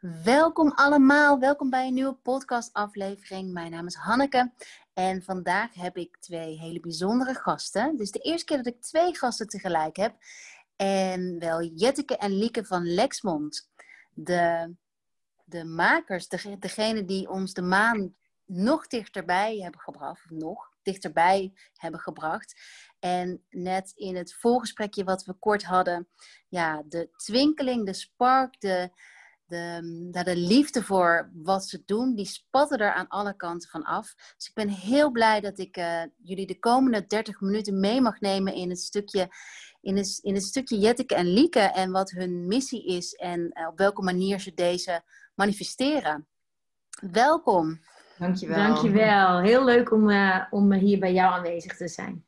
Welkom allemaal, welkom bij een nieuwe podcastaflevering. Mijn naam is Hanneke en vandaag heb ik twee hele bijzondere gasten. Dus de eerste keer dat ik twee gasten tegelijk heb. En wel Jetteke en Lieke van Lexmond. De, de makers, de, degene die ons de maan nog dichterbij hebben gebracht, of nog dichterbij hebben gebracht. En net in het voorgesprekje wat we kort hadden, ja, de twinkeling, de spark, de, de, de liefde voor wat ze doen, die spatten er aan alle kanten van af. Dus ik ben heel blij dat ik uh, jullie de komende 30 minuten mee mag nemen in het stukje, in het, in het stukje Jetteke en Lieke en wat hun missie is en uh, op welke manier ze deze manifesteren. Welkom. Dankjewel. Dankjewel. Heel leuk om, uh, om hier bij jou aanwezig te zijn.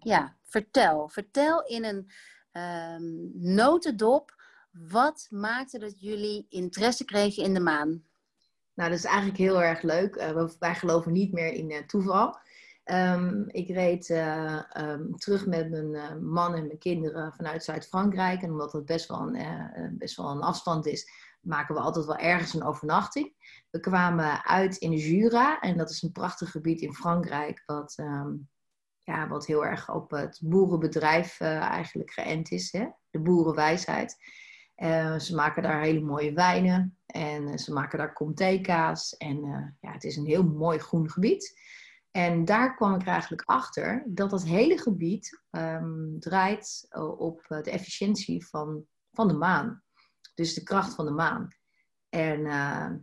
Ja, vertel. Vertel in een um, notendop wat maakte dat jullie interesse kregen in de maan? Nou, dat is eigenlijk heel erg leuk. Uh, wij geloven niet meer in uh, toeval. Um, ik reed uh, um, terug met mijn man en mijn kinderen vanuit Zuid-Frankrijk. En omdat het best wel, een, best wel een afstand is, maken we altijd wel ergens een overnachting. We kwamen uit in de Jura. En dat is een prachtig gebied in Frankrijk. Wat, um, ja, wat heel erg op het boerenbedrijf eigenlijk geënt is. Hè? De boerenwijsheid. Uh, ze maken daar hele mooie wijnen en uh, ze maken daar comté-kaas. En uh, ja, het is een heel mooi groen gebied. En daar kwam ik eigenlijk achter dat dat hele gebied um, draait op de efficiëntie van, van de maan. Dus de kracht van de maan. En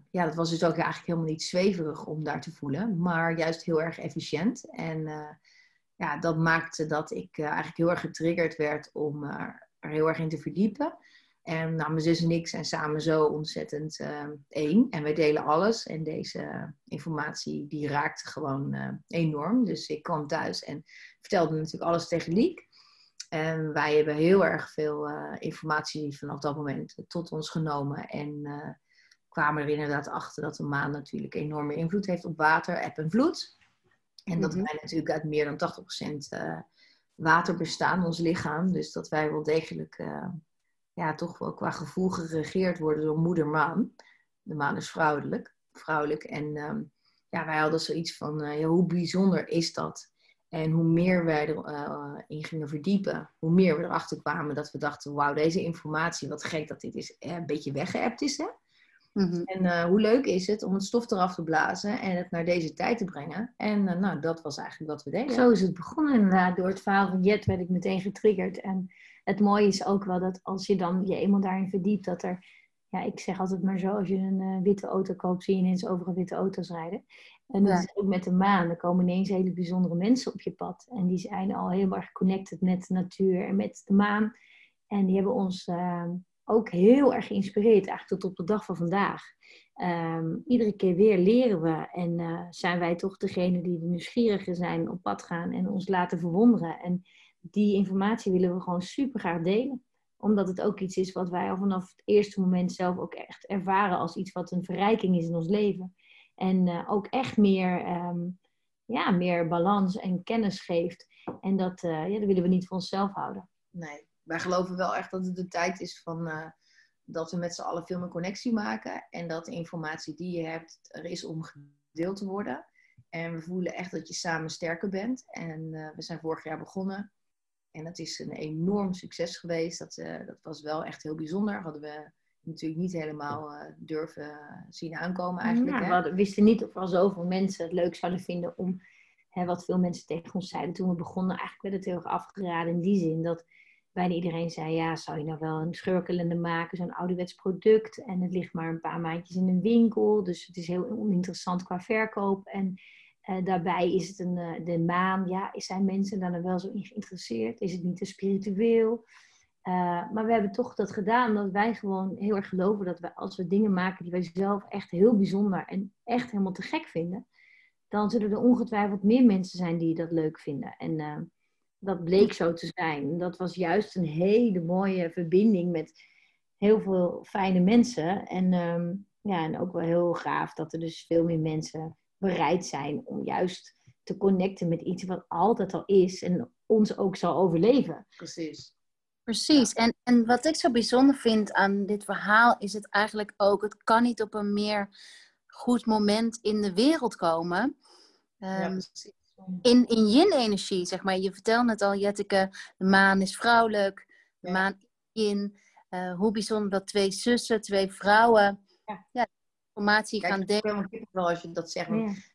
ja, dat was dus ook eigenlijk helemaal niet zweverig om daar te voelen, maar juist heel erg efficiënt. En ja, dat maakte dat ik eigenlijk heel erg getriggerd werd om er heel erg in te verdiepen. En nou, mijn zus en ik zijn samen zo ontzettend uh, één. En wij delen alles. En deze informatie die raakte gewoon uh, enorm. Dus ik kwam thuis en vertelde natuurlijk alles tegen Liek. En wij hebben heel erg veel uh, informatie vanaf dat moment tot ons genomen. En kwamen er inderdaad achter dat de maan natuurlijk enorme invloed heeft op water, eb en vloed. En dat mm-hmm. wij natuurlijk uit meer dan 80% water bestaan, ons lichaam. Dus dat wij wel degelijk ja, toch wel qua gevoel geregeerd worden door moeder maan. De maan is vrouwelijk. vrouwelijk. En um, ja, wij hadden zoiets van, uh, ja, hoe bijzonder is dat? En hoe meer wij erin uh, in gingen verdiepen, hoe meer we erachter kwamen dat we dachten, wauw, deze informatie, wat gek dat dit is, eh, een beetje weggeëpt is. Hè? Mm -hmm. En uh, hoe leuk is het om het stof eraf te blazen en het naar deze tijd te brengen. En uh, nou, dat was eigenlijk wat we deden. Zo is het begonnen inderdaad. Door het verhaal van Jet werd ik meteen getriggerd. En het mooie is ook wel dat als je dan je eenmaal daarin verdiept, dat er, ja, ik zeg altijd maar zo, als je een uh, witte auto koopt, zie je ineens overal witte auto's rijden. En dat ja. is ook met de maan. Er komen ineens hele bijzondere mensen op je pad. En die zijn al heel erg connected met de natuur en met de maan. En die hebben ons uh, ook heel erg geïnspireerd, eigenlijk tot op de dag van vandaag. Um, iedere keer weer leren we en uh, zijn wij toch degene die de nieuwsgierigen zijn, op pad gaan en ons laten verwonderen. En die informatie willen we gewoon super graag delen. Omdat het ook iets is wat wij al vanaf het eerste moment zelf ook echt ervaren als iets wat een verrijking is in ons leven. En uh, ook echt meer, um, ja, meer balans en kennis geeft. En dat, uh, ja, dat willen we niet voor onszelf houden. Nee, wij geloven wel echt dat het de tijd is van uh, dat we met z'n allen veel meer connectie maken. En dat de informatie die je hebt er is om gedeeld te worden. En we voelen echt dat je samen sterker bent. En we zijn vorig jaar begonnen en dat is een enorm succes geweest. Dat, uh, dat was wel echt heel bijzonder. Hadden we natuurlijk niet helemaal uh, durven zien aankomen eigenlijk. Ja, we wisten niet of al zoveel mensen het leuk zouden vinden om... Hè, wat veel mensen tegen ons zeiden toen we begonnen. Eigenlijk werd het heel erg afgeraden in die zin dat bijna iedereen zei... Ja, zou je nou wel een schurkelende maken, zo'n ouderwets product? En het ligt maar een paar maandjes in een winkel. Dus het is heel oninteressant qua verkoop. En uh, daarbij is het een, uh, de maan. Ja, zijn mensen daar wel zo in geïnteresseerd? Is het niet te spiritueel? Uh, maar we hebben toch dat gedaan omdat wij gewoon heel erg geloven dat we als we dingen maken die wij zelf echt heel bijzonder en echt helemaal te gek vinden, dan zullen er ongetwijfeld meer mensen zijn die dat leuk vinden. En dat bleek zo te zijn. Dat was juist een hele mooie verbinding met heel veel fijne mensen. En, um, ja, en ook wel heel gaaf dat er dus veel meer mensen bereid zijn om juist te connecten met iets wat altijd al is en ons ook zal overleven. Precies. Precies. En, en wat ik zo bijzonder vind aan dit verhaal is het eigenlijk ook, het kan niet op een meer goed moment in de wereld komen. Um, in, in yin-energie, zeg maar. Je vertelde het al, Jetteke, de maan is vrouwelijk, de maan in. Uh, hoe bijzonder dat twee zussen, twee vrouwen, ja, ja informatie Kijk, gaan delen. wel als je dat zegt.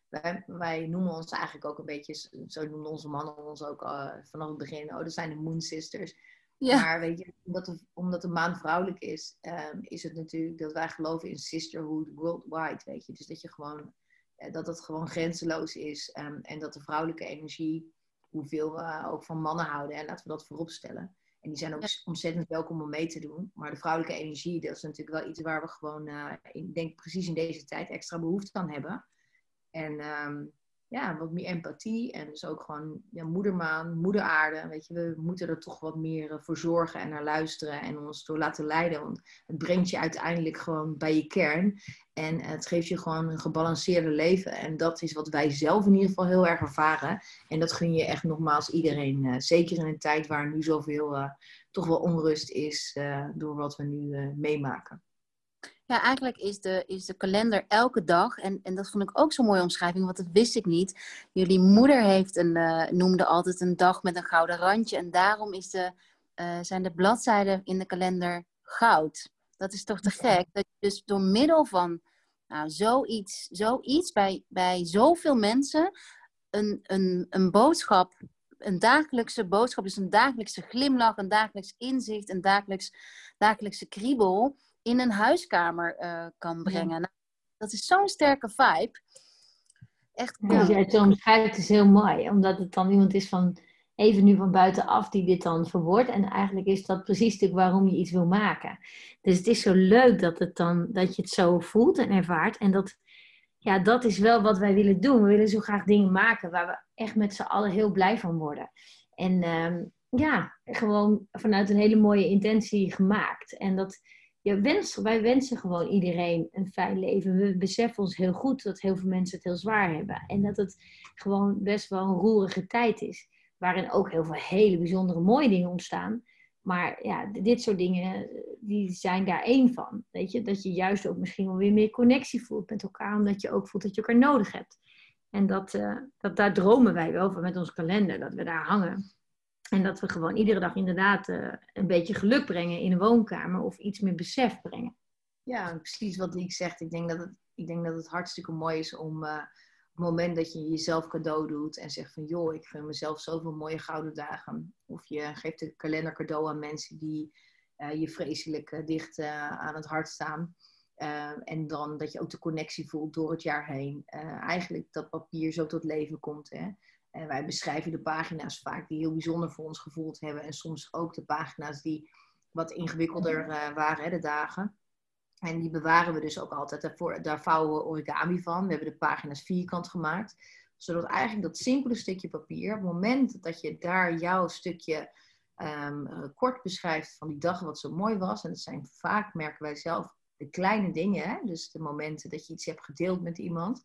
Wij, wij, noemen ons eigenlijk ook een beetje, zo noemen onze mannen ons ook uh, vanaf het begin, oh, dat zijn de Moon Sisters. Ja. Maar weet je, omdat de, omdat de maan vrouwelijk is, um, is het natuurlijk dat wij geloven in sisterhood worldwide, weet je. Dus dat je gewoon, uh, dat het gewoon grenzeloos is um, en dat de vrouwelijke energie, hoeveel we ook van mannen houden, en laten we dat voorop stellen. En die zijn ook ontzettend welkom om mee te doen. Maar de vrouwelijke energie, dat is natuurlijk wel iets waar we gewoon, uh, ik denk precies in deze tijd, extra behoefte aan hebben. En um, ja, wat meer empathie. En dus ook gewoon ja, moedermaan, moederaarde. Weet je, we moeten er toch wat meer eh, voor zorgen en naar luisteren en ons door laten leiden. Want het brengt je uiteindelijk gewoon bij je kern. En het geeft je gewoon een gebalanceerde leven. En dat is wat wij zelf in ieder geval heel erg ervaren. En dat gun je echt nogmaals iedereen. Uh, zeker in een tijd waar nu zoveel uh, toch wel onrust is door wat we nu meemaken. Ja, eigenlijk is de, is de kalender elke dag. En, en dat vond ik ook zo'n mooie omschrijving, want dat wist ik niet. Jullie moeder heeft een, uh, noemde altijd een dag met een gouden randje. En daarom is de, uh, zijn de bladzijden in de kalender goud. Dat is toch te gek? Dat je dus door middel van nou, zoiets, zoiets bij, bij zoveel mensen een, een, een boodschap, een dagelijkse boodschap, dus een dagelijkse glimlach, een dagelijks inzicht, een dagelijks, dagelijkse kriebel in een huiskamer uh, kan brengen. Nou, dat is zo'n sterke vibe. Echt cool. Ja, het zo omschrijft is heel mooi, omdat het dan iemand is van even nu van buitenaf die dit dan verwoordt. En eigenlijk is dat precies stuk waarom je iets wil maken. Dus het is zo leuk dat, het dan, dat je het zo voelt en ervaart. En dat, ja, dat is wel wat wij willen doen. We willen zo graag dingen maken waar we echt met z'n allen heel blij van worden. En uh, ja, gewoon vanuit een hele mooie intentie gemaakt. En dat, ja, wij wensen gewoon iedereen een fijn leven. We beseffen ons heel goed dat heel veel mensen het heel zwaar hebben. En dat het gewoon best wel een roerige tijd is. Waarin ook heel veel hele bijzondere mooie dingen ontstaan. Maar ja, dit soort dingen, die zijn daar één van. Weet je, dat je juist ook misschien wel weer meer connectie voelt met elkaar. Omdat je ook voelt dat je elkaar nodig hebt. En dat, uh, dat daar dromen wij wel van met ons kalender. Dat we daar hangen. En dat we gewoon iedere dag inderdaad uh, een beetje geluk brengen in een woonkamer of iets meer besef brengen. Ja, precies wat ik zegt. Ik denk dat het, ik denk dat het hartstikke mooi is om uh, op het moment dat je jezelf cadeau doet en zegt van joh, ik gun mezelf zoveel mooie gouden dagen. Of je geeft een kalender cadeau aan mensen die uh, je vreselijk dicht aan het hart staan. en dan dat je ook de connectie voelt door het jaar heen. eigenlijk dat papier zo tot leven komt. Hè? En wij beschrijven de pagina's vaak die heel bijzonder voor ons gevoeld hebben. En soms ook de pagina's die wat ingewikkelder uh, waren, hè, de dagen. En die bewaren we dus ook altijd. Daarvoor, daar vouwen we origami van. We hebben de pagina's vierkant gemaakt. Zodat eigenlijk dat simpele stukje papier, op het moment dat je daar jouw stukje um, kort beschrijft van die dag wat zo mooi was. En dat zijn vaak, merken wij zelf, de kleine dingen. Hè? Dus de momenten dat je iets hebt gedeeld met iemand.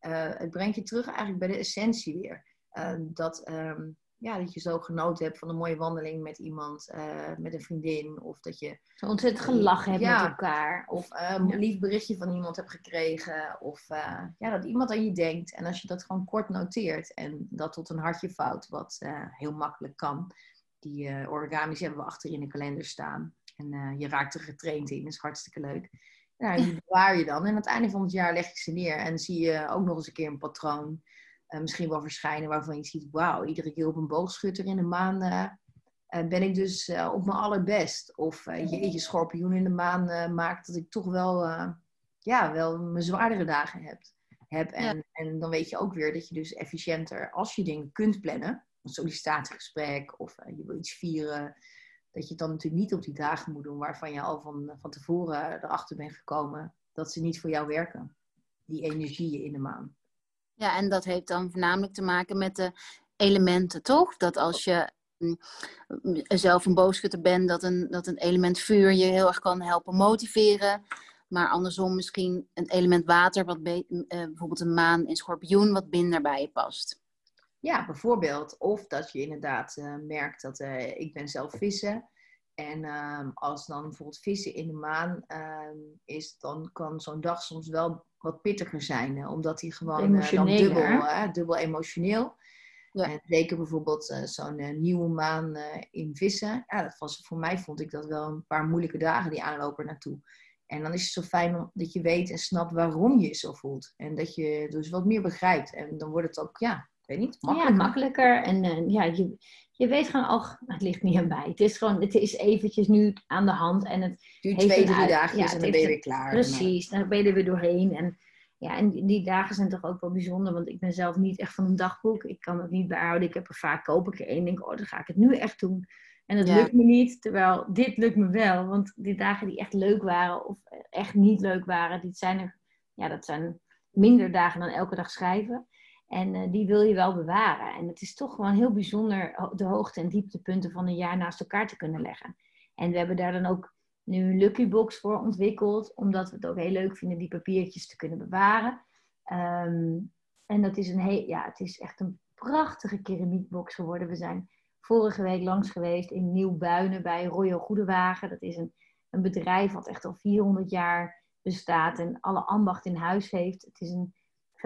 Uh, het brengt je terug eigenlijk bij de essentie weer. Ehm, dat, um, ja, dat je zo genoten hebt van een mooie wandeling met iemand, uh, met een vriendin. Of dat je... Zo ontzettend gelachen hebt met elkaar. Of een lief berichtje van iemand hebt gekregen. Of uh, ja, dat iemand aan je denkt. En als je dat gewoon kort noteert en dat tot een hartje vouwt, wat uh, heel makkelijk kan. Die origami's hebben we achter in de kalender staan. En je raakt er getraind in, dat is hartstikke leuk. Nou, die bewaar je dan. En aan het einde van het jaar leg ik ze neer. En zie je ook nog eens een keer een patroon. Uh, misschien wel verschijnen waarvan je ziet, wauw, iedere keer op een boogschutter in de maan uh, ben ik dus op mijn allerbest. Of je, je schorpioen in de maan maakt dat ik toch wel, ja, wel mijn zwaardere dagen heb. heb. En, en dan weet je ook weer dat je dus efficiënter, als je dingen kunt plannen, een sollicitatiegesprek of je wil iets vieren, dat je het dan natuurlijk niet op die dagen moet doen waarvan je al van, van tevoren erachter bent gekomen dat ze niet voor jou werken. Die energieën in de maan. Ja, en dat heeft dan voornamelijk te maken met de elementen, toch? Dat als je mm, zelf een boogschutter bent, dat een, dat een element vuur je heel erg kan helpen motiveren. Maar andersom misschien een element water, wat uh, bijvoorbeeld een maan in schorpioen, wat minder bij je past. Ja, bijvoorbeeld. Of dat je inderdaad uh, merkt dat ik ben zelf vissen. En ehm, als dan bijvoorbeeld vissen in de maan ehm, is, dan kan zo'n dag soms wel wat pittiger zijn. Hè, omdat hij gewoon uh, dan dubbel, uh, dubbel emotioneel. Ja. En zeker bijvoorbeeld uh, zo'n uh, nieuwe maan uh, in vissen. Ja, dat was, voor mij vond ik dat wel een paar moeilijke dagen die aanlopen naartoe. En dan is het zo fijn dat je weet en snapt waarom je je zo voelt. En dat je dus wat meer begrijpt. En dan wordt het ook, ja, weet niet, makkelijker. Ja, makkelijker. En ja, je, je weet gewoon, oh, het ligt niet aan mij. Het is gewoon, het is eventjes nu aan de hand. En het duurt twee, drie dagen ja, en dan ben je weer klaar. Precies, dan ben je er weer doorheen. En ja, en die dagen zijn toch ook wel bijzonder, want ik ben zelf niet echt van een dagboek. Ik kan het niet bijhouden. Ik heb er vaak, koop ik er één, denk oh, dan ga ik het nu echt doen. En dat lukt me niet, terwijl dit lukt me wel. Want die dagen die echt leuk waren of echt niet leuk waren, die zijn er, ja, dat zijn minder dagen dan elke dag schrijven. En uh, die wil je wel bewaren. En het is toch gewoon heel bijzonder de hoogte- en dieptepunten van een jaar naast elkaar te kunnen leggen. En we hebben daar dan ook nu een Lucky Box voor ontwikkeld, omdat we het ook heel leuk vinden die papiertjes te kunnen bewaren. Um, en dat is een heel, ja, het is echt een prachtige keramiekbox geworden. We zijn vorige week langs geweest in Nieuw-Buinen bij Royal Goedewagen. Dat is een, een bedrijf wat echt al 400 jaar bestaat en alle ambacht in huis heeft. Het is een,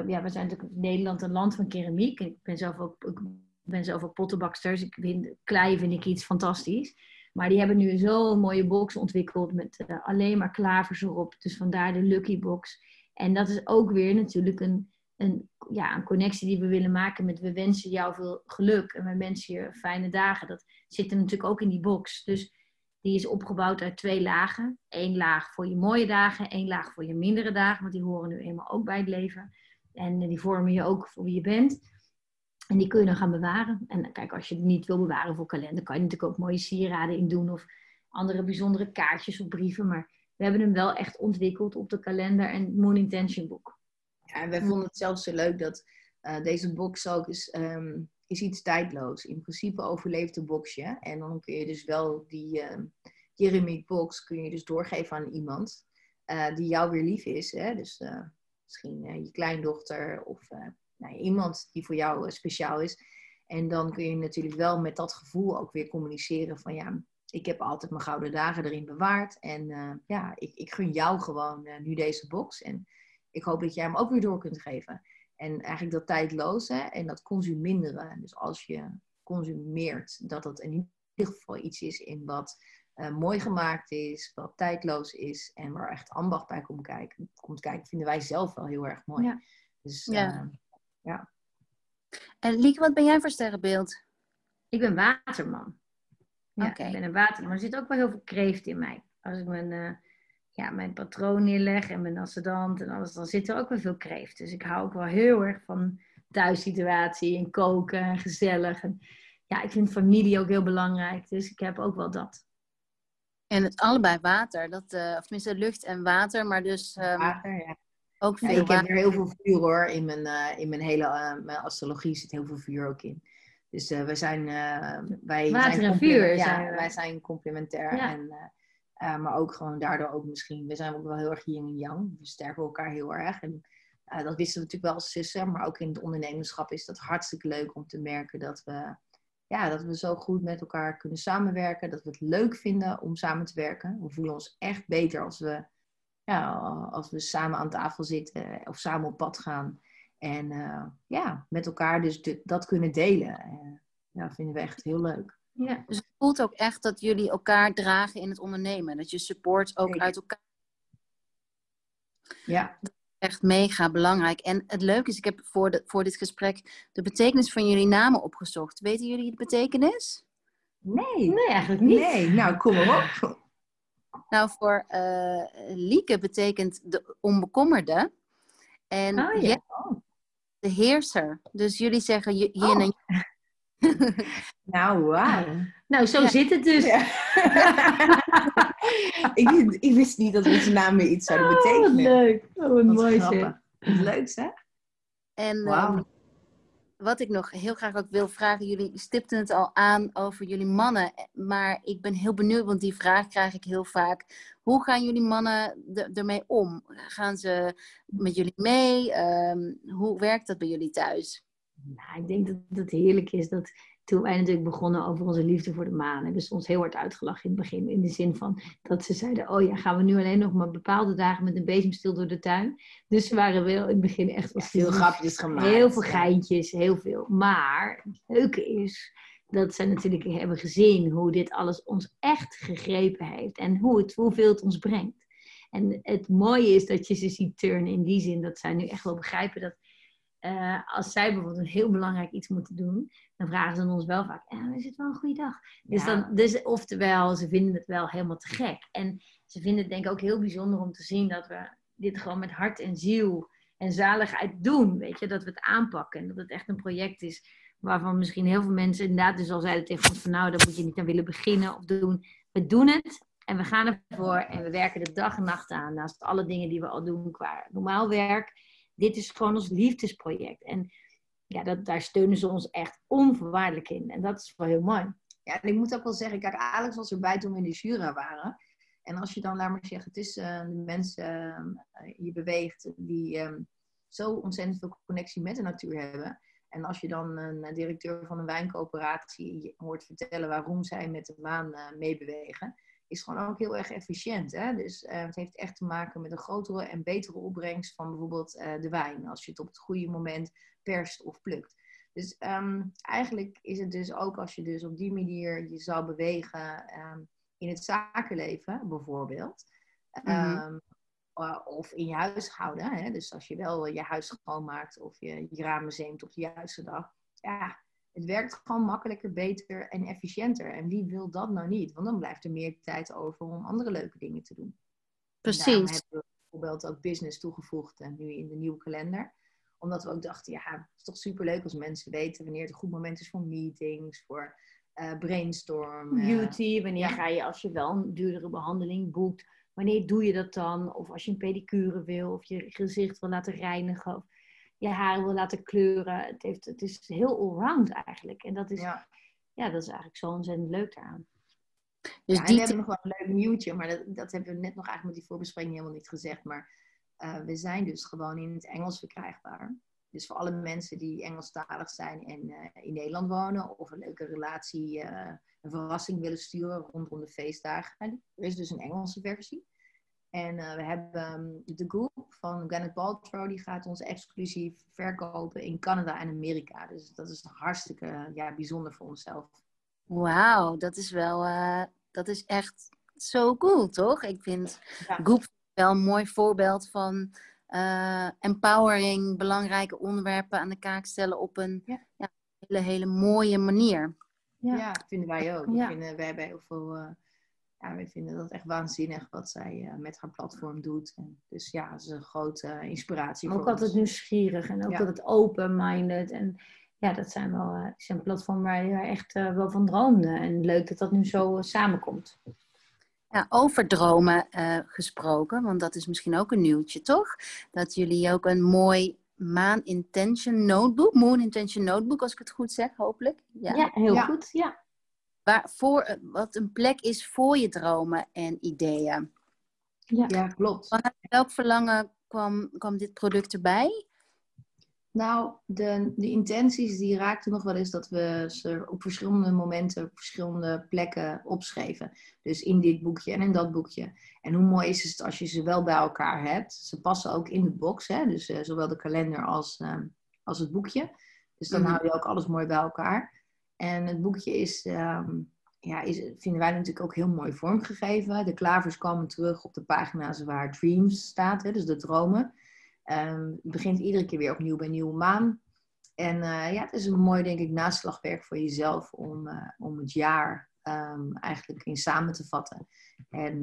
ja, we zijn natuurlijk Nederland een land van keramiek. Ik ben zelf ook, ik ben zelf ook pottenbaksters. Ik vind, klei vind ik iets fantastisch. Maar die hebben nu zo'n mooie box ontwikkeld met uh, alleen maar klavers erop. Dus vandaar de Lucky Box. En dat is ook weer natuurlijk een, een, ja, een connectie die we willen maken met we wensen jou veel geluk en we wensen je fijne dagen. Dat zit er natuurlijk ook in die box. Dus die is opgebouwd uit twee lagen. Eén laag voor je mooie dagen, één laag voor je mindere dagen, want die horen nu eenmaal ook bij het leven. En die vormen je ook voor wie je bent. En die kun je dan gaan bewaren. En kijk, als je het niet wil bewaren voor kalender, kan je natuurlijk ook mooie sieraden in doen of andere bijzondere kaartjes of brieven. Maar we hebben hem wel echt ontwikkeld op de kalender en Moon Intention boek. Ja, en wij vonden het zelfs zo leuk dat uh, deze box ook is, um, is iets tijdloos. In principe overleeft de boxje. En dan kun je dus wel die uh, Jeremy box kun je dus doorgeven aan iemand uh, die jou weer lief is. Hè? Dus misschien je kleindochter of nou, iemand die voor jou speciaal is. En dan kun je natuurlijk wel met dat gevoel ook weer communiceren van ja, ik heb altijd mijn gouden dagen erin bewaard. En ja, ik, ik gun jou gewoon nu deze box. En ik hoop dat jij hem ook weer door kunt geven. En eigenlijk dat tijdloze en dat consuminderen. Dus als je consumeert, dat dat in ieder geval iets is in wat uh, mooi gemaakt is, wat tijdloos is en waar echt ambacht bij komt kijken, komt kijken vinden wij zelf wel heel erg mooi. Ja. Dus ja. ja. En Lieke, wat ben jij voor sterrenbeeld? Ik ben waterman. Ja, ik ben een waterman. Maar er zit ook wel heel veel kreeft in mij. Als ik mijn, uh, ja, mijn patroon neerleg en mijn ascendant en alles, dan zit er ook wel veel kreeft. Dus ik hou ook wel heel erg van thuissituatie en koken en gezellig. En, ja, ik vind familie ook heel belangrijk. Dus ik heb ook wel dat. En het allebei water, dat, uh, of tenminste lucht en water, maar dus um, water, ja. ook veel ja, Ik heb er heel veel vuur hoor, in mijn, uh, in mijn hele uh, mijn astrologie zit heel veel vuur ook in. Dus we zijn, wij Water zijn en vuur ja, zijn wij zijn complementair. Ja. En, maar ook gewoon daardoor ook misschien, we zijn ook wel heel erg yin en yang. We sterken elkaar heel erg. En dat wisten we natuurlijk wel als zussen. Maar ook in het ondernemerschap is dat hartstikke leuk om te merken dat we, ja, dat we zo goed met elkaar kunnen samenwerken. Dat we het leuk vinden om samen te werken. We voelen ons echt beter als we, ja, als we samen aan tafel zitten of samen op pad gaan. En uh, ja, met elkaar dus de, dat kunnen delen. Uh, ja, vinden we echt heel leuk. Ja, dus het voelt ook echt dat jullie elkaar dragen in het ondernemen. Dat je support ook uit elkaar. Ja. Echt mega belangrijk. En het leuke is, ik heb voor, de, voor dit gesprek de betekenis van jullie namen opgezocht. Weten jullie de betekenis? Nee. Nee, eigenlijk niet. Nee, nou kom maar op. Nou, voor uh, Lieke betekent de onbekommerde. En oh, ja. De heerser. Dus jullie zeggen yin oh. en Nou, wauw. Nou, zo zit het dus. ik, ik, wist niet dat onze namen iets zouden oh, betekenen. Oh, leuk. Oh, wat mooi zeg. Leuk, hè? En wow. um, wat ik nog heel graag ook wil vragen, jullie stipten het al aan over jullie mannen, maar ik ben heel benieuwd, want die vraag krijg ik heel vaak. Hoe gaan jullie mannen ermee om? Gaan ze met jullie mee? Um, hoe werkt dat bij jullie thuis? Nou, ik denk dat het heerlijk is dat toen wij natuurlijk begonnen over onze liefde voor de maan, hebben ze ons heel hard uitgelachen in het begin. In de zin van dat ze zeiden: Oh ja, gaan we nu alleen nog maar bepaalde dagen met een bezemstil door de tuin? Dus ze waren wel in het begin echt wel veel grapjes gemaakt. Heel veel geintjes, heel veel. Maar het leuke is dat ze natuurlijk hebben gezien hoe dit alles ons echt gegrepen heeft en hoe het, hoeveel het ons brengt. En het mooie is dat je ze ziet turnen in die zin dat zij nu echt wel begrijpen dat uh, als zij bijvoorbeeld een heel belangrijk iets moeten doen, dan vragen ze ons wel vaak: eh, is het wel een goede dag? Dus, dan, dus oftewel, ze vinden het wel helemaal te gek. En ze vinden het denk ik ook heel bijzonder om te zien dat we dit gewoon met hart en ziel en zaligheid doen. Weet je, dat we het aanpakken en dat het echt een project is waarvan misschien heel veel mensen inderdaad dus al zeiden tegen ons van nou, daar moet je niet aan willen beginnen of doen. We doen het en we gaan ervoor en we werken de dag en nacht aan naast alle dingen die we al doen qua normaal werk dit is gewoon ons liefdesproject. En ja, dat, daar steunen ze ons echt onvoorwaardelijk in. En dat is wel heel mooi. Ja, en ik moet ook wel zeggen, kijk, Alex was erbij toen we in de Jura waren. En als je dan, laat maar zeggen, is uh, de mensen uh, je beweegt die um, zo ontzettend veel connectie met de natuur hebben. En als je dan een directeur van een wijncoöperatie hoort vertellen waarom zij met de maan meebewegen, is gewoon ook heel erg efficiënt. Hè? Dus uh, het heeft echt te maken met een grotere en betere opbrengst van bijvoorbeeld uh, de wijn. Als je het op het goede moment perst of plukt. Dus um, eigenlijk is het dus ook als je dus op die manier je zou bewegen um, in het zakenleven bijvoorbeeld. Um, of in je huishouden. Hè? Dus als je wel je huis schoonmaakt of je, je ramen zeemt op de juiste dag. Ja, het werkt gewoon makkelijker, beter en efficiënter. En wie wil dat nou niet? Want dan blijft er meer tijd over om andere leuke dingen te doen. Precies. En hebben we bijvoorbeeld ook business toegevoegd en nu in de nieuwe kalender. Omdat we ook dachten, ja, het is toch superleuk als mensen weten wanneer het een goed moment is voor meetings, voor uh, brainstorm. Beauty, wanneer ga je als je wel een duurdere behandeling boekt, wanneer doe je dat dan? Of als je een pedicure wil, of je gezicht wil laten reinigen je haar wil laten kleuren. Het, heeft, het is heel allround eigenlijk. En dat is, ja. ja dat is eigenlijk zo ontzettend leuk daaraan. Dus ja, die... we hebben nog wel een leuk nieuwtje, maar dat, dat hebben we net nog eigenlijk met die voorbespreking helemaal niet gezegd. Maar uh, we zijn dus gewoon in het Engels verkrijgbaar. Dus voor alle mensen die Engelstalig zijn en uh, in Nederland wonen of een leuke relatie, uh, een verrassing willen sturen rondom de feestdagen. Er is dus een Engelse versie. En uh, we hebben um, de groep van Gwyneth Paltrow, die gaat ons exclusief verkopen in Canada en Amerika. Dus dat is hartstikke ja, bijzonder voor onszelf. Wauw, dat is wel, uh, dat is echt zo cool, toch? Ik vind ja. Goop wel een mooi voorbeeld van uh, empowering, belangrijke onderwerpen aan de kaak stellen op een ja. Ja, hele, hele mooie manier. Ja, ja vinden wij ook. We vinden, wij hebben heel veel ja, we vinden dat echt waanzinnig wat zij uh, met haar platform doet. En dus ja, het is een grote uh, inspiratie ook voor altijd ons. nieuwsgierig en ook ja. altijd open-minded. En ja, dat zijn wel uh, zijn platform waar je echt wel van droomde. En leuk dat dat nu zo samenkomt. Ja, over dromen gesproken, want dat is misschien ook een nieuwtje, toch? Dat jullie ook een mooi Maan Intention Notebook, Moon Intention Notebook, als ik het goed zeg, hopelijk. Ja, ja heel goed, ja waar, voor, wat een plek is voor je dromen en ideeën. Ja, ja klopt. Vanuit welk verlangen kwam, kwam dit product erbij? Nou, de, de intenties die raakten nog wel eens dat we ze op verschillende momenten, op verschillende plekken opschreven. Dus in dit boekje en in dat boekje. En hoe mooi is het als je ze wel bij elkaar hebt. Ze passen ook in de box, hè? dus uh, zowel de kalender als, uh, als het boekje. Dus dan mm -hmm. hou je ook alles mooi bij elkaar. En het boekje is, um, ja, is, vinden wij natuurlijk ook heel mooi vormgegeven. De klavers komen terug op de pagina's waar Dreams staat, hè, dus de dromen. Um, het begint iedere keer weer opnieuw bij nieuwe maan. En uh, ja, het is een mooi, denk ik, naslagwerk voor jezelf om, uh, om het jaar um, eigenlijk in samen te vatten. En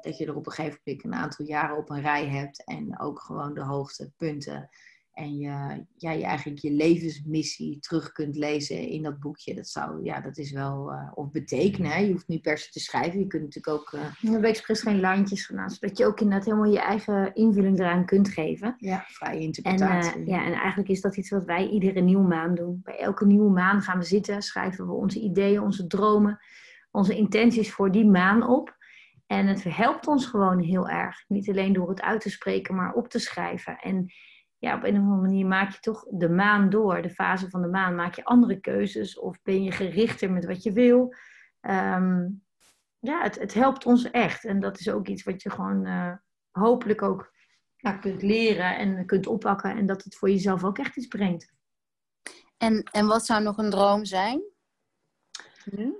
dat je er op een gegeven moment een aantal jaren op een rij hebt en ook gewoon de hoogtepunten en je, ja, je eigenlijk je levensmissie terug kunt lezen in dat boekje. Dat zou, ja, dat is wel, uh, of betekenen. Hè? Je hoeft niet per se te schrijven. Je kunt natuurlijk ook... Uh... We hebben expres geen lijntjes gedaan, zodat je ook inderdaad helemaal je eigen invulling eraan kunt geven. Ja, vrije interpretatie. En, uh, ja, en eigenlijk is dat iets wat wij iedere nieuwe maand doen. Bij elke nieuwe maand gaan we zitten, schrijven we onze ideeën, onze dromen, onze intenties voor die maan op. En het helpt ons gewoon heel erg. Niet alleen door het uit te spreken, maar op te schrijven. En ja, op een of andere manier maak je toch de maan door, de fase van de maan, maak je andere keuzes of ben je gerichter met wat je wil. Ehm, ja, het, het helpt ons echt. En dat is ook iets wat je gewoon uh, hopelijk ook ja, kunt leren en kunt oppakken. En dat het voor jezelf ook echt iets brengt. En, en wat zou nog een droom zijn? Nu?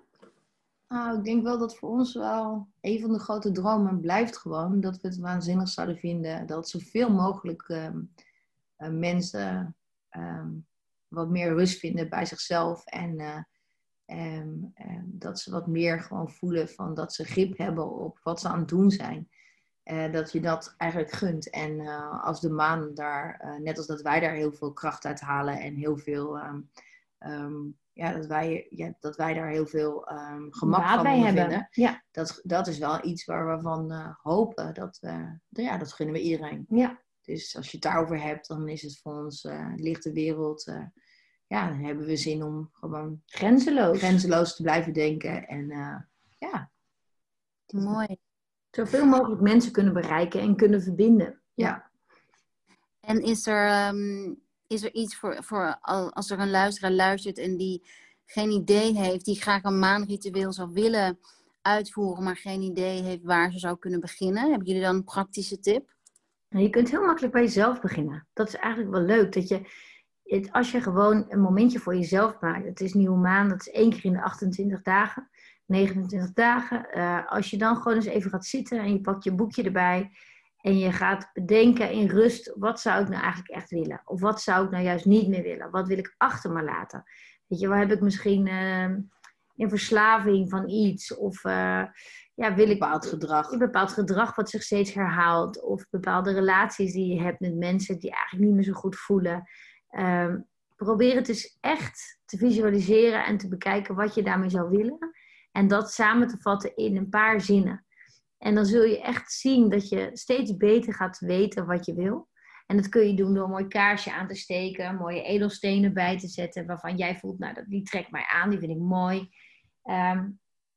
Nou, ik denk wel dat voor ons wel een van de grote dromen blijft gewoon dat we het waanzinnig zouden vinden dat zoveel mogelijk ehm, eh, mensen ehm, wat meer rust vinden bij zichzelf en uh, dat ze wat meer gewoon voelen van dat ze grip hebben op wat ze aan het doen zijn. Uh, dat je dat eigenlijk gunt. En als de maan daar, net als dat wij daar heel veel kracht uit halen en heel veel um, ja, dat, wij, ja, dat wij daar heel veel um, gemak van bij hebben. vinden. Ja. Dat, dat is wel iets waar we van uh, hopen. Dat, we, ja, dat gunnen we iedereen. Ja. Dus als je het daarover hebt, dan is het voor ons uh, lichte wereld. Uh, ja, dan hebben we zin om gewoon grenzeloos, grenzeloos te blijven denken. En ja. Mooi. Zoveel mogelijk mensen kunnen bereiken en kunnen verbinden. Ja. En is er um, is er iets voor, voor als er een luisteraar luistert en die geen idee heeft, die graag een maanritueel zou willen uitvoeren, maar geen idee heeft waar ze zou kunnen beginnen? Hebben jullie dan een praktische tip? Nou, je kunt heel makkelijk bij jezelf beginnen. Dat is eigenlijk wel leuk. Dat je, als je gewoon een momentje voor jezelf maakt. Het is nieuwe maan, dat is één keer in de 28 dagen, 29 dagen. Uh, als je dan gewoon eens even gaat zitten en je pakt je boekje erbij. En je gaat bedenken in rust, wat zou ik nou eigenlijk echt willen? Of wat zou ik nou juist niet meer willen? Wat wil ik achter me laten? Weet je, waar heb ik misschien uh, een verslaving van iets? Of uh, ja, wil ik... Bepaald gedrag. Een bepaald gedrag wat zich steeds herhaalt. Of bepaalde relaties die je hebt met mensen die eigenlijk niet meer zo goed voelen. Uh, probeer het dus echt te visualiseren en te bekijken wat je daarmee zou willen. En dat samen te vatten in een paar zinnen. En dan zul je echt zien dat je steeds beter gaat weten wat je wil. En dat kun je doen door een mooi kaarsje aan te steken, mooie edelstenen bij te zetten, waarvan jij voelt, nou, die trekt mij aan, die vind ik mooi. Ehm,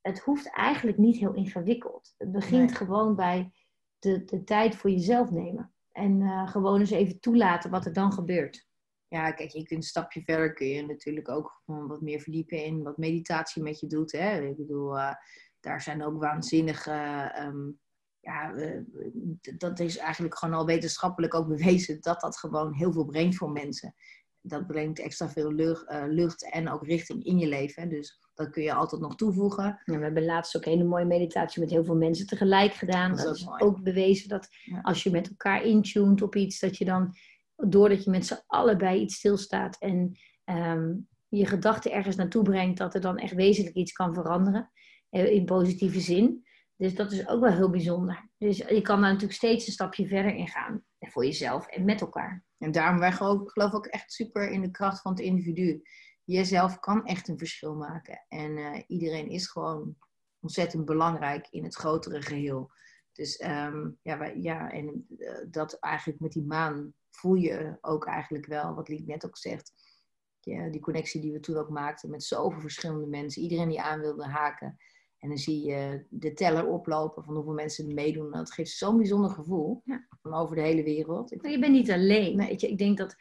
het hoeft eigenlijk niet heel ingewikkeld. Het begint gewoon bij de, de tijd voor jezelf nemen. En uh, gewoon eens even toelaten wat er dan gebeurt. Ja, kijk, je kunt een stapje verder, kun je natuurlijk ook gewoon wat meer verdiepen in wat meditatie met je doet. Hè? Ik bedoel, uh, daar zijn ook waanzinnige. Ehm, ja, dat is eigenlijk gewoon al wetenschappelijk ook bewezen dat dat gewoon heel veel brengt voor mensen. Dat brengt extra veel lucht, uh, lucht en ook richting in je leven. Dus dat kun je altijd nog toevoegen. Ja, we hebben laatst ook een hele mooie meditatie met heel veel mensen tegelijk gedaan. Dat, is, ook, bewezen dat als je met elkaar intuned op iets, dat je dan, doordat je met z'n allen bij iets stilstaat en um, je gedachten ergens naartoe brengt, dat er dan echt wezenlijk iets kan veranderen. Eh, in positieve zin. Dus dat is ook wel heel bijzonder. Dus je kan daar natuurlijk steeds een stapje verder in gaan. Voor jezelf en met elkaar. En daarom wij geloof ik ook echt super in de kracht van het individu. Jezelf kan echt een verschil maken. En uh, iedereen is gewoon ontzettend belangrijk in het grotere geheel. Dus um, ja, wij, ja, en uh, dat eigenlijk met die maan voel je ook eigenlijk wel, wat Liek net ook zegt. Ja, die connectie die we toen ook maakten met zoveel verschillende mensen. Iedereen die aan wilde haken. En dan zie je de teller oplopen van hoeveel mensen meedoen. Dat geeft zo'n bijzonder gevoel ja. van over de hele wereld. Maar je bent niet alleen. Je, ik denk dat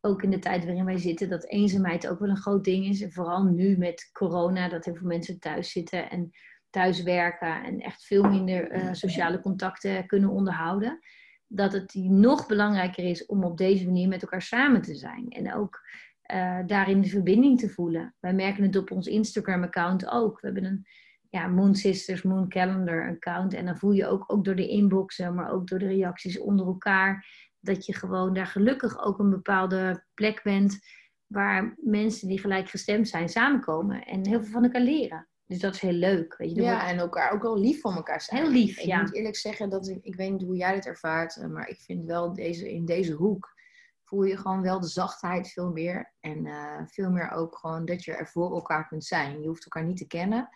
ook in de tijd waarin wij zitten, dat eenzaamheid ook wel een groot ding is. En vooral nu met corona, dat heel veel mensen thuis zitten en thuis werken en echt veel minder uh, sociale contacten kunnen onderhouden. Dat het nog belangrijker is om op deze manier met elkaar samen te zijn. En ook uh, daarin de verbinding te voelen. Wij merken het op ons Instagram-account ook. We hebben een ja, Moon Sisters, Moon Calendar account. En dan voel je ook, ook door de inboxen, maar ook door de reacties onder elkaar, dat je gewoon daar gelukkig ook een bepaalde plek bent waar mensen die gelijkgestemd zijn samenkomen en heel veel van elkaar leren. Dus dat is heel leuk. Weet je, ja, en elkaar ook wel lief van elkaar zijn. Heel lief, ik ja. Ik moet eerlijk zeggen dat ik, ik weet niet hoe jij dit ervaart, eh, maar ik vind wel deze, in deze hoek voel je gewoon wel de zachtheid veel meer. En uh, veel meer ook gewoon dat je er voor elkaar kunt zijn. Je hoeft elkaar niet te kennen.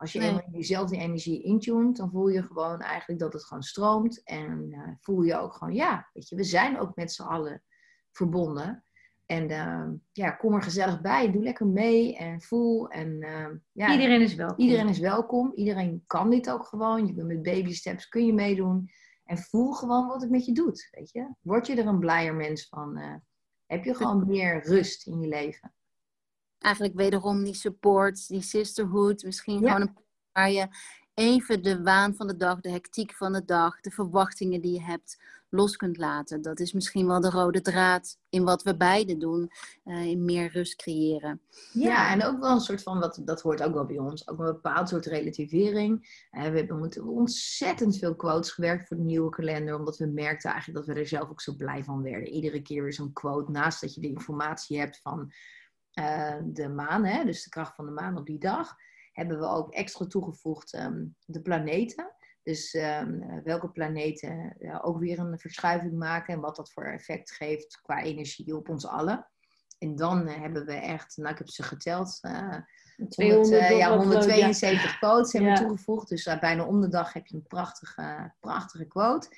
Als je nee. eenmaal diezelfde energie intunt, dan voel je gewoon eigenlijk dat het gewoon stroomt. En uh, voel je ook gewoon, ja, weet je, we zijn ook met z'n allen verbonden. En uh, ja, kom er gezellig bij. Doe lekker mee en voel. En, uh, ja, iedereen is welkom. Iedereen is welkom. Iedereen kan dit ook gewoon. Je kunt met baby steps kun je meedoen. En voel gewoon wat het met je doet, weet je. Word je er een blijer mens van? eh, heb je gewoon meer rust in je leven? Eigenlijk wederom die support, die sisterhood. Misschien Ja. gewoon een waar je even de waan van de dag, de hectiek van de dag, de verwachtingen die je hebt, los kunt laten. Dat is misschien wel de rode draad in wat we beiden doen, eh, in meer rust creëren. Ja, en ook wel een soort van, wat, dat hoort ook wel bij ons, ook een bepaald soort relativering. Eh, we hebben moeten ontzettend veel quotes gewerkt voor de nieuwe kalender, omdat we merkten eigenlijk dat we er zelf ook zo blij van werden. Iedere keer weer zo'n quote, naast dat je de informatie hebt van eh, de maan, hè, dus de kracht van de maan op die dag, hebben we ook extra toegevoegd ehm, de planeten. Dus ehm, eh, welke planeten eh, ook weer een verschuiving maken en wat dat voor effect geeft qua energie op ons allen. En dan eh, hebben we echt, nou ik heb ze geteld, eh, 100, eh, ja, 172 quotes hebben we Ja. toegevoegd. Dus eh, bijna om de dag heb je een prachtige, prachtige quote.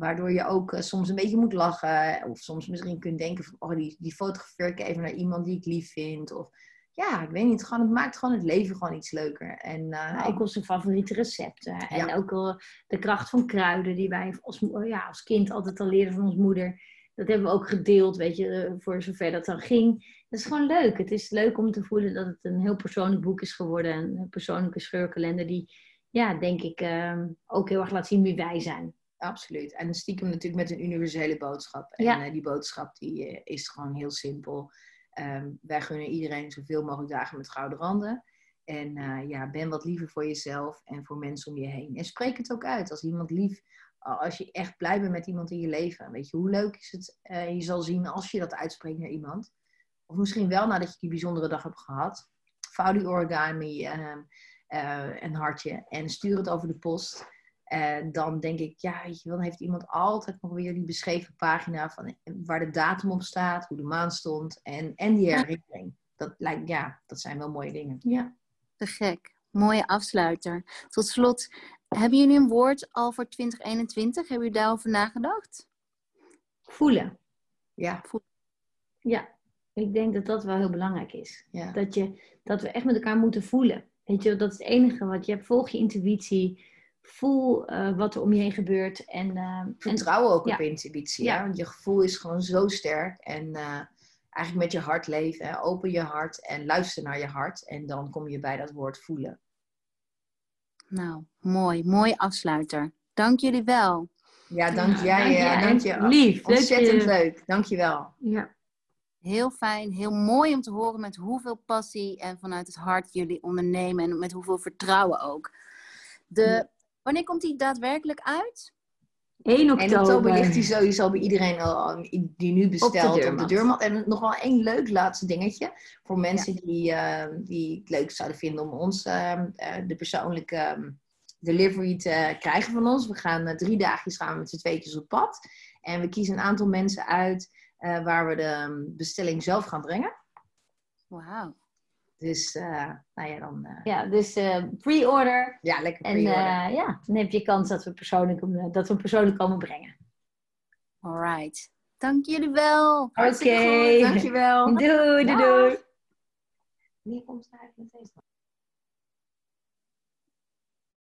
Waardoor je ook eh, soms een beetje moet lachen. Of soms misschien kunt denken van, oh, die, die fotografeer ik even naar iemand die ik lief vind. Of ja, ik weet niet, gewoon, het maakt gewoon het leven gewoon iets leuker. En Ja, ook onze favoriete recepten. En ook wel de kracht van kruiden die wij als, ja, als kind altijd al leren van ons moeder. Dat hebben we ook gedeeld, weet je, eh, voor zover dat dan ging. Dat is gewoon leuk. Het is leuk om te voelen dat het een heel persoonlijk boek is geworden. en Een persoonlijke scheurkalender die, ja, denk ik, ook heel erg laat zien wie wij zijn. Absoluut. En stiekem natuurlijk met een universele boodschap. En Ja. eh, die boodschap die, eh, is gewoon heel simpel. Ehm, wij gunnen iedereen zoveel mogelijk dagen met gouden randen. En eh, ja, ben wat liever voor jezelf en voor mensen om je heen. En spreek het ook uit. Als iemand lief, als je echt blij bent met iemand in je leven. Weet je, hoe leuk is het je zal zien als je dat uitspreekt naar iemand. Of misschien wel nadat je die bijzondere dag hebt gehad. Vouw die origami eh, een hartje en stuur het over de post. Dan denk ik, ja, weet je wel, dan heeft iemand altijd nog weer die beschreven pagina van waar de datum op staat, hoe de maan stond en, en die herinnering. Dat lijkt, ja, dat zijn wel mooie dingen. Ja. Te gek. Mooie afsluiter. Tot slot, hebben jullie een woord al voor 2021? Hebben jullie daarover nagedacht? Voelen. Ja, Ja, ik denk dat dat wel heel belangrijk is. ja. Dat, je, dat we echt met elkaar moeten voelen. Weet je, dat is het enige wat je hebt. Volg je intuïtie. Voel eh, wat er om je heen gebeurt. En, eh, en Vertrouw ook ja. op intuïtie, Ja. hè? want je gevoel is gewoon zo sterk. En eh, eigenlijk met je hart leven. Hè? Open je hart en luister naar je hart. En dan kom je bij dat woord voelen. Nou, mooi. Mooi afsluiter. Dank jullie wel. Ja, dank Ja, jij. dank eh, dank je. lief. Leuk Ontzettend je- leuk. Dank je wel. ja. Heel fijn, heel mooi om te horen met hoeveel passie en vanuit het hart jullie ondernemen en met hoeveel vertrouwen ook. De, wanneer komt die daadwerkelijk uit? 1 En oktober. oktober ligt hij sowieso bij iedereen al, die nu bestelt op de, deurmat. deurmat. En nog wel één leuk laatste dingetje. Voor mensen die, eh, die het leuk zouden vinden om ons eh, eh, de persoonlijke ehm, delivery te krijgen van ons. We gaan eh, drie dagjes gaan met z'n tweetjes op pad. En we kiezen een aantal mensen uit eh, waar we de ehm, bestelling zelf gaan brengen. Wauw. Dus eh, nou ja, dan eh, Ja, dus eh, pre-order. ja, lekker En pre-order. eh, ja, dan heb je kans dat we persoonlijk, hem- dat we hem persoonlijk komen brengen. Alright. Dank jullie wel. Oké. goed, dankjewel. Doei, doei, doei. Wanneer komt het eigenlijk met deze?